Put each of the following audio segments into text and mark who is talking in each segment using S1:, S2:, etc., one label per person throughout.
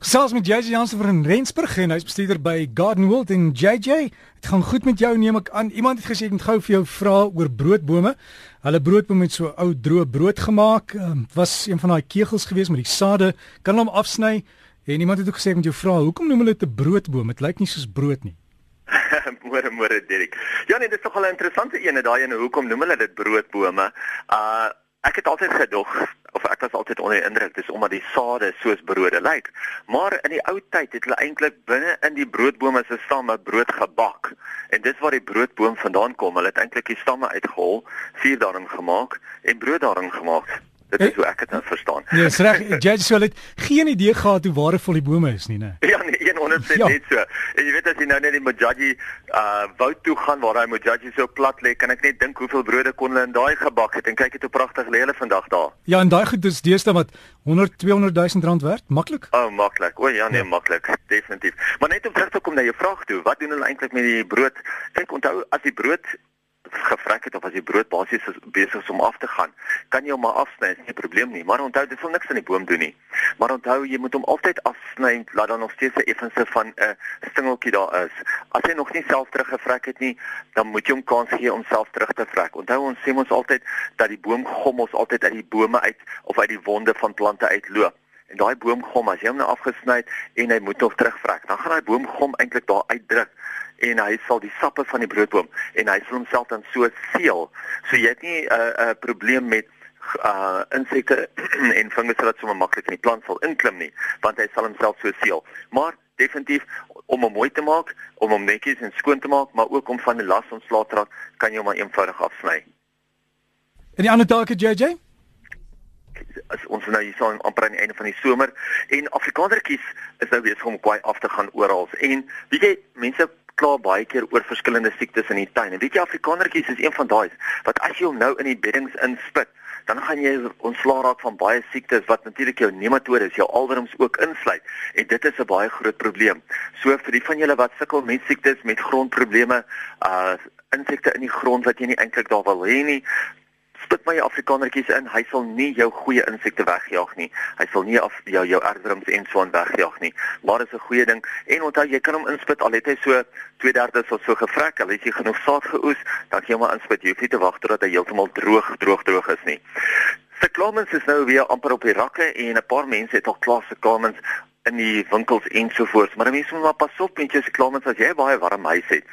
S1: Gesels met JJ Jansen van Rensburg en hy's bestuurder by Garden World en JJ, dit gaan goed met jou neem ek aan. Iemand het gesê ek moet gou vir jou vra oor broodbome. Hulle broodbome met so ou droë brood gemaak. Um, was een van daai kegels gewees met die sade, kan hom afsny en iemand het ook gesê ek moet jou vra, hoekom noem hulle dit 'n broodboom? Dit lyk nie soos brood nie.
S2: môre môre Dirk. Ja nee, dit is tog al 'n interessante een, daai en hoekom noem hulle dit broodbome? Uh ek het altyd gedog of ek was altyd onder die indruk dis omdat die sade soos brode lyk. Maar in die ou tyd het hulle eintlik binne in die broodbome se stamme brood gebak. En dis waar die broodboom vandaan kom. Hulle het eintlik die stamme uitgehol, vuur daarin gemaak en brood daarin gemaak. Dit is hoe ek dit nou verstaan.
S1: Ja, yes, reg. Judge sou dit geen idee gehad hoe waardevol die bome is nie, né?
S2: Ja, nee, 100% ja. net so. En jy weet as jy nou net die Mojaji uh woud toe gaan waar daai Mojaji so plat lê, kan ek net dink hoeveel brode kon hulle in daai gebak het en kyk hoe pragtig lê hulle vandag daar.
S1: Ja, en daai goed is deesdae wat 100 200 000 rand werd, maklik?
S2: O, oh, maklik. O ja, nee, ja. maklik. Definitief. Maar net om terug te kom na jou vraag toe, wat doen hulle eintlik met die brood? Kyk, onthou as die brood gevrek het of as die brood basies besig is om af te gaan, kan jy hom maar afsny, is nie 'n probleem nie. Maar onthou, dit sal niks aan die boom doen nie. Maar onthou, jy moet hom altyd afsny, laat dan nog steeds 'n effense van 'n uh, stingeltjie daar is. As hy nog nie self teruggevrek het nie, dan moet jy hom kans gee om self terug te vrek. Onthou ons sê ons altyd dat die boomgommels altyd uit die bome uit of uit die wonde van plante uitloop. En daai boomgom as jy hom nou afgesny het en hy moet nog terugvrek, dan gaan daai boomgom eintlik daar uitdruk en hy sal die sappe van die broodboom en hy sal homself dan so seël. So jy het nie 'n uh, 'n uh, probleem met uh insekte en fungusse wat sommer maklik in die plant sal inklim nie, want hy sal homself so seël. Maar definitief om hom mooi te maak, om hom netjies en skoon te maak, maar ook om van die las ontslae te raak, kan jy hom maar eenvoudig afsny.
S1: En die ander dalk JJ?
S2: as ons nou hier so amper aan die einde van die somer en Afrikanertjies is nou besig om kwai af te gaan oral en weet jy mense kla baie keer oor verskillende siektes in die tuin. En weet jy Afrikanertjies is een van daai wat as jy hom nou in die beddings inspit, dan gaan jy ontslaa raak van baie siektes wat natuurlik jou nematodes, jou alwerms ook insluit. En dit is 'n baie groot probleem. So vir die van julle wat sukkel met siektes, met grondprobleme, uh insekte in die grond wat jy nie eintlik daar wil hê nie, spit my Afrikanertjies in, hy sal nie jou goeie insekte wegjaag nie. Hy sal nie af jou jou erwdrums en so aan wegjaag nie. Maar is 'n goeie ding. En onthou jy kan hom inspit al het hy so 2/3 of so gevrek, al het jy genoeg saad geoes, dan jy hom inspit. Jy hoef nie te wag totdat hy heeltemal droog droog droog is nie. Cyclamens is nou weer amper op die rakke en 'n paar mense het al klaar cyclamens in die winkels ensovoorts. Maar mense moet maar pas op met jou cyclamens as jy baie warm huis het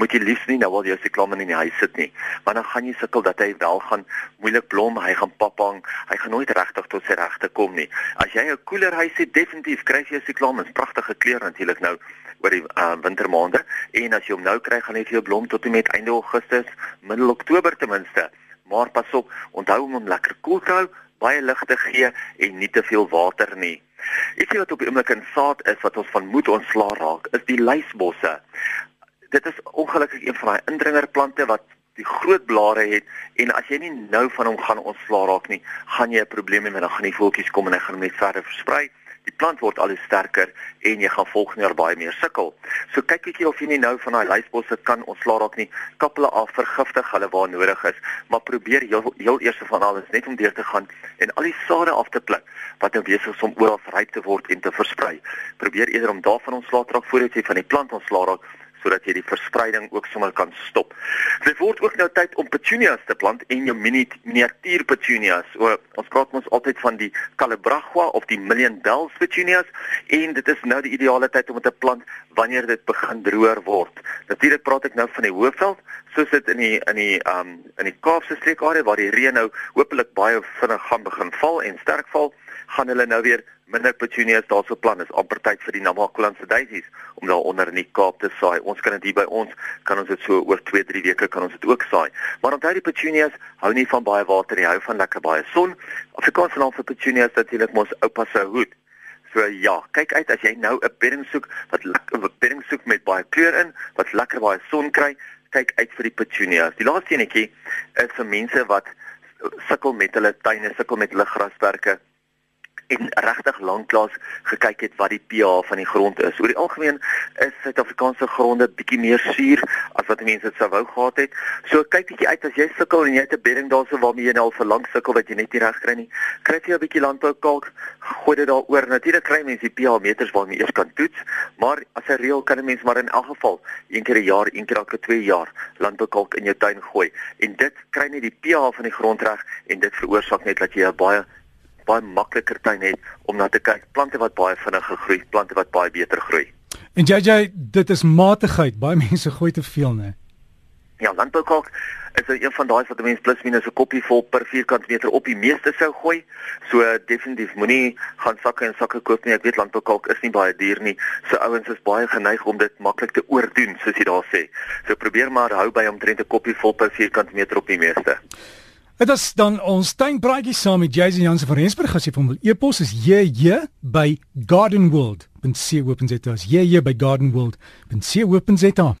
S2: moet jy liefs nie nou al jou siklamen in die huis sit nie. Want dan gaan jy sukkel dat hy wel gaan moeilik blom hy gaan papang hy gaan nooit regtig tot sy regte kom nie. As jy 'n koeler huis het definitief kry jy siklamen pragtige kleure natuurlik nou oor die uh, wintermaande. En as jy hom nou kry gaan hy vir jou blom tot en met einde Augustus middel Oktober ten minste. Maar pas op onthou om hom lekker koel te hou baie lig te gee en nie te veel water nie Ietsie wat op die oomblik in saad is wat ons van moet ontslaa raak, is die lysbosse dit is ongelukkig een van daai indringerplante wat die groot blare het en as jy nie nou van hom gaan ontslaa raak nie, gaan jy 'n probleem hê met dan gaan die voeltjies kom en hy gaan net verder versprei. Die plant word al hoe sterker en jy gaan volgende jaar baie meer sukkel. So kyk bietjie of jy nie nou van daai lysbosse kan ontslaa raak nie. Kap hulle af, vergiftig hulle waar nodig is, maar probeer heel, heel eers van alles net om deur te gaan en al die sade af te pluk wat nou besig is om oral ryp te word en te versprei. Probeer eerder om daarvan ontslaa raak voordat jy van die plant ontslaa raak sodat jy die verspreiding ook sommer kan stop. Dit word ook nou tyd om petunias te plant en jou mini miniatuur petunias. O, ons praat mos altyd van die Calabragua of die Million Bells petunias en dit is nou die ideale tyd om dit te plant wanneer dit begin droër word. Natuurlik praat ek nou van die Hoëveld, soos dit in die in die um in die Kaapse streekarea waar die reën nou hopelik baie vinnig gaan begin val en sterk val, gaan hulle nou weer minder petunias daarso plan is amper tyd vir die Namakwalandse daisies om daar onder in die Kaap te saai. Ons kan dit hier by ons kan ons dit so oor 2-3 weke kan ons dit ook saai. Maar onthou die petunias hou nie van baie water nie, hou van lekker baie son. Afrikaans naam vir petunias natuurlik mos oupa se hoed. So ja, kyk uit as jy nou 'n bedding soek wat lekker bedding soek met baie kleur in, wat lekker baie son kry, kyk uit vir die petunias. Die laaste enetjie is vir mense wat sukkel met hulle tuine, sukkel met hulle grasperke en regtig lanklaas gekyk het wat die pH van die grond is. Oor die algemeen is Suid-Afrikaanse gronde bietjie meer suur as wat mense dit sou wou gehad het. So kyk bietjie uit as jy sukkel en jy het 'n bedding daarso waarmee jy nou al vir lank sukkel wat jy net nie reg kry nie. Kry jy 'n bietjie landboukalk, gooi dit daaroor. Natuurlik kry mense die pH meters waarmee jy eers kan toets, maar as 'n reël kan 'n mens maar in elk geval een keer 'n jaar, een keer elke 2 jaar landboukalk in jou tuin gooi. En dit kry net die pH van die grond reg en dit veroorsaak net dat jy 'n baie baie makliker tuin het om na te kyk. Plante wat baie vinniger groei, plante wat baie beter groei.
S1: En JJ, dit is matigheid. Baie mense gooi te veel, né?
S2: Ja, landboukalk is een van daai wat 'n mens plus minus 'n koppie vol per vierkant meter op die meeste sou gooi. So definitief moenie gaan sakke en sakke koop nie. Ek weet landboukalk is nie baie duur nie. So ouens is baie geneig om dit maklik te oordoen, soos jy daar sê. So probeer maar hou by omtrent 'n koppie vol per vierkant meter op die meeste.
S1: Dit is dan ons tuinpraatjie saam met Jason Jansen van Rensburg as jy hom wil e-pos is JJ by gardenworld.co.za. JJ by gardenworld.co.za.